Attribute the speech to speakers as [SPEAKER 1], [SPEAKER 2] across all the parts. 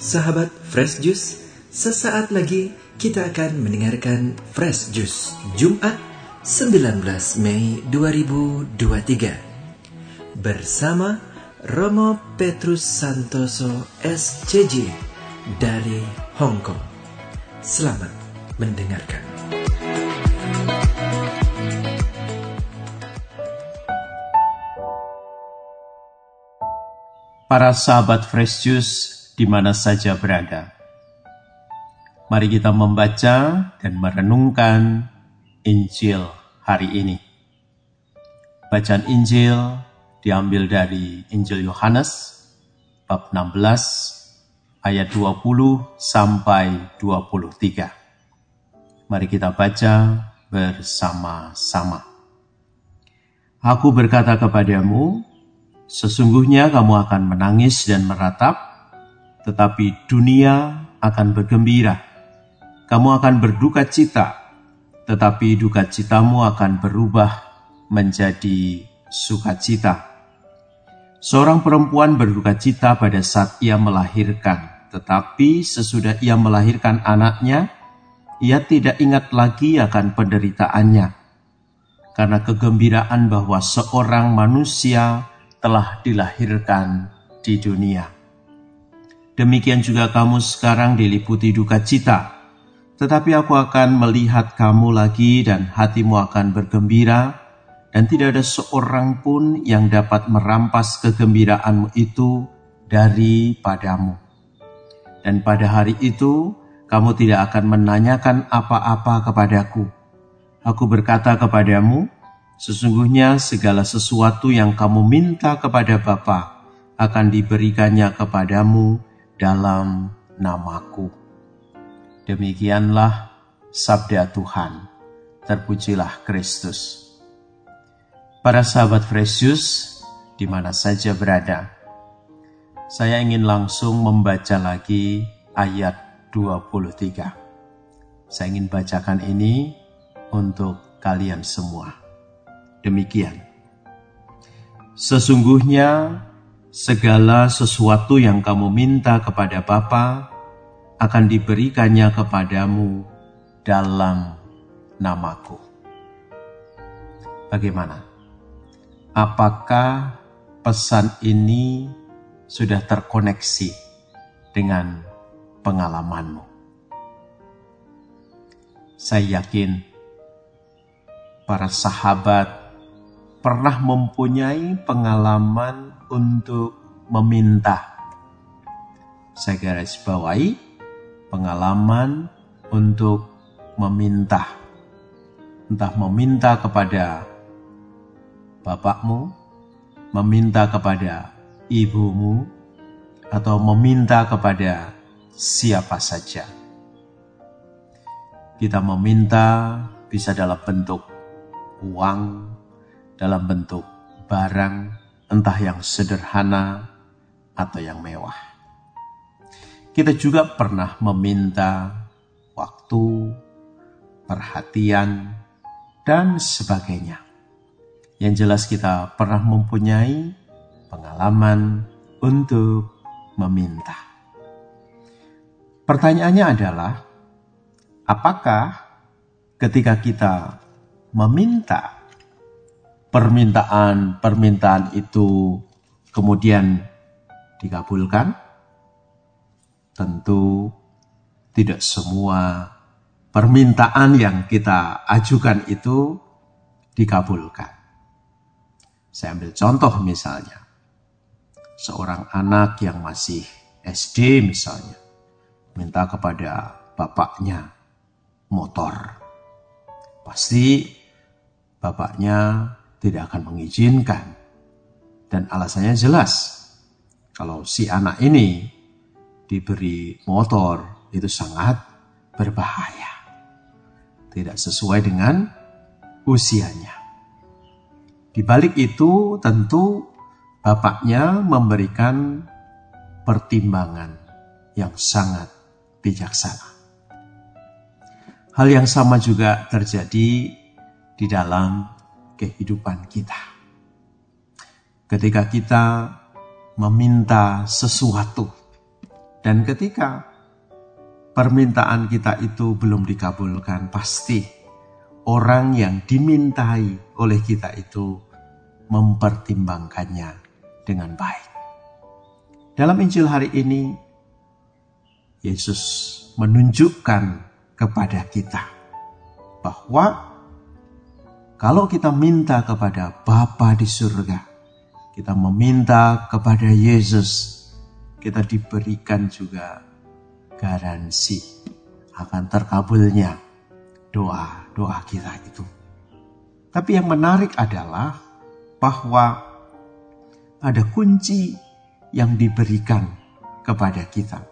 [SPEAKER 1] Sahabat Fresh Juice, sesaat lagi kita akan mendengarkan Fresh Juice Jumat 19 Mei 2023 bersama Romo Petrus Santoso SCJ dari Hong Kong. Selamat mendengarkan.
[SPEAKER 2] Para sahabat Fresh Juice di mana saja berada. Mari kita membaca dan merenungkan Injil hari ini. Bacaan Injil diambil dari Injil Yohanes bab 16 ayat 20 sampai 23. Mari kita baca bersama-sama. Aku berkata kepadamu, sesungguhnya kamu akan menangis dan meratap, tetapi dunia akan bergembira. Kamu akan berduka cita, tetapi duka citamu akan berubah menjadi sukacita. Seorang perempuan berduka cita pada saat ia melahirkan, tetapi sesudah ia melahirkan anaknya, ia tidak ingat lagi akan penderitaannya, karena kegembiraan bahwa seorang manusia telah dilahirkan di dunia. Demikian juga kamu sekarang diliputi duka cita. Tetapi aku akan melihat kamu lagi dan hatimu akan bergembira dan tidak ada seorang pun yang dapat merampas kegembiraanmu itu daripadamu. Dan pada hari itu kamu tidak akan menanyakan apa-apa kepadaku. Aku berkata kepadamu, sesungguhnya segala sesuatu yang kamu minta kepada Bapa akan diberikannya kepadamu dalam namaku. Demikianlah sabda Tuhan. Terpujilah Kristus. Para sahabat Fresius, di mana saja berada, saya ingin langsung membaca lagi ayat 23. Saya ingin bacakan ini untuk kalian semua. Demikian. Sesungguhnya segala sesuatu yang kamu minta kepada Bapa akan diberikannya kepadamu dalam namaku. Bagaimana? Apakah pesan ini sudah terkoneksi dengan pengalamanmu? Saya yakin para sahabat pernah mempunyai pengalaman untuk meminta. Saya garis bawahi pengalaman untuk meminta. Entah meminta kepada bapakmu, meminta kepada ibumu, atau meminta kepada siapa saja. Kita meminta bisa dalam bentuk uang, dalam bentuk barang, entah yang sederhana atau yang mewah. Kita juga pernah meminta waktu, perhatian, dan sebagainya. Yang jelas kita pernah mempunyai pengalaman untuk meminta. Pertanyaannya adalah, apakah ketika kita meminta permintaan-permintaan itu kemudian dikabulkan? Tentu tidak semua permintaan yang kita ajukan itu dikabulkan. Saya ambil contoh misalnya, seorang anak yang masih SD misalnya, minta kepada bapaknya motor. Pasti bapaknya tidak akan mengizinkan. Dan alasannya jelas. Kalau si anak ini diberi motor itu sangat berbahaya. Tidak sesuai dengan usianya. Di balik itu tentu bapaknya memberikan pertimbangan yang sangat bijaksana. Hal yang sama juga terjadi di dalam kehidupan kita. ketika kita meminta sesuatu dan ketika permintaan kita itu belum dikabulkan, pasti orang yang dimintai oleh kita itu mempertimbangkannya dengan baik. Dalam Injil hari ini, Yesus menunjukkan kepada kita bahwa kalau kita minta kepada Bapa di surga, kita meminta kepada Yesus kita diberikan juga garansi akan terkabulnya doa-doa kita itu. Tapi yang menarik adalah bahwa ada kunci yang diberikan kepada kita.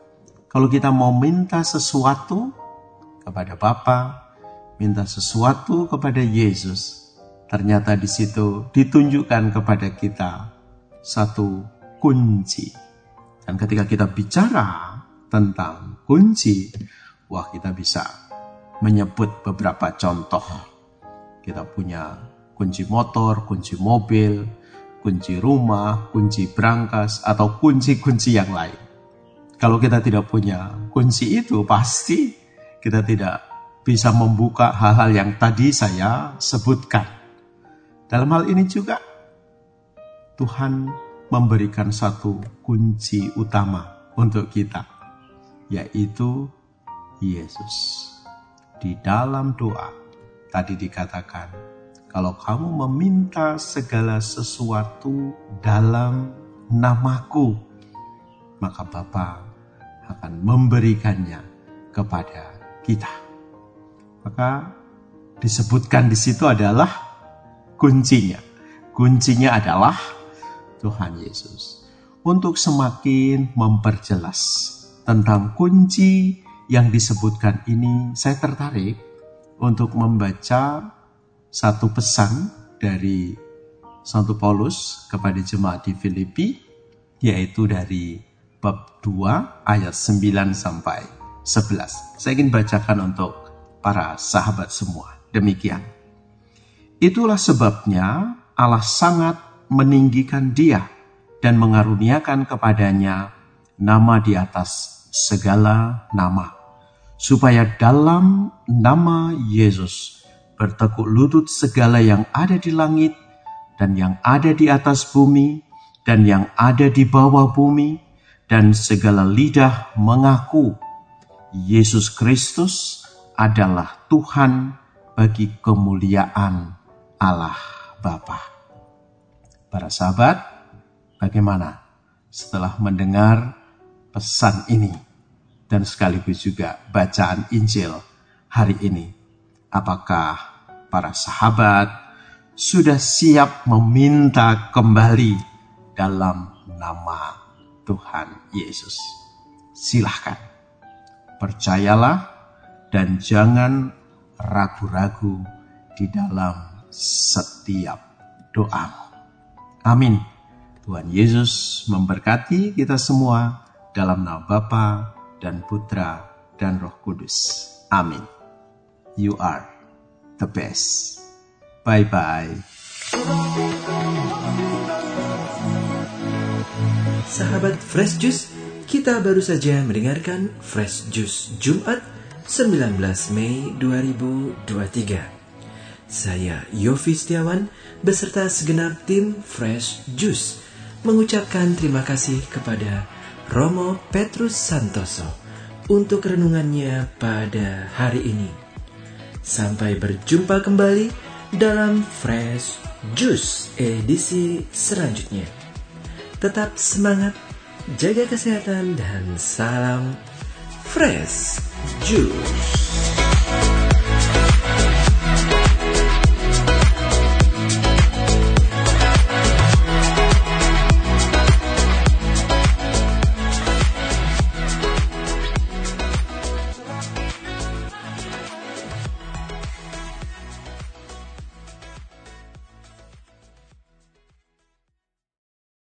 [SPEAKER 2] Kalau kita mau minta sesuatu kepada Bapa, minta sesuatu kepada Yesus, ternyata di situ ditunjukkan kepada kita satu kunci dan ketika kita bicara tentang kunci, wah kita bisa menyebut beberapa contoh. Kita punya kunci motor, kunci mobil, kunci rumah, kunci berangkas, atau kunci-kunci yang lain. Kalau kita tidak punya kunci itu, pasti kita tidak bisa membuka hal-hal yang tadi saya sebutkan. Dalam hal ini juga, Tuhan memberikan satu kunci utama untuk kita, yaitu Yesus. Di dalam doa tadi dikatakan, kalau kamu meminta segala sesuatu dalam namaku, maka Bapa akan memberikannya kepada kita. Maka disebutkan di situ adalah kuncinya. Kuncinya adalah Tuhan Yesus untuk semakin memperjelas tentang kunci yang disebutkan ini, saya tertarik untuk membaca satu pesan dari Santo Paulus kepada jemaat di Filipi, yaitu dari bab 2 ayat 9 sampai 11. Saya ingin bacakan untuk para sahabat semua. Demikian. Itulah sebabnya Allah sangat meninggikan dia dan mengaruniakan kepadanya nama di atas segala nama, supaya dalam nama Yesus bertekuk lutut segala yang ada di langit dan yang ada di atas bumi dan yang ada di bawah bumi dan segala lidah mengaku Yesus Kristus adalah Tuhan bagi kemuliaan Allah Bapa. Para sahabat, bagaimana setelah mendengar pesan ini dan sekaligus juga bacaan Injil hari ini? Apakah para sahabat sudah siap meminta kembali dalam nama Tuhan Yesus? Silahkan, percayalah dan jangan ragu-ragu di dalam setiap doamu. Amin. Tuhan Yesus memberkati kita semua dalam nama Bapa dan Putra dan Roh Kudus. Amin. You are the best. Bye-bye.
[SPEAKER 1] Sahabat Fresh Juice, kita baru saja mendengarkan Fresh Juice Jumat 19 Mei 2023. Saya Yofi Setiawan beserta segenap tim Fresh Juice mengucapkan terima kasih kepada Romo Petrus Santoso untuk renungannya pada hari ini. Sampai berjumpa kembali dalam Fresh Juice edisi selanjutnya. Tetap semangat, jaga kesehatan dan salam Fresh Juice.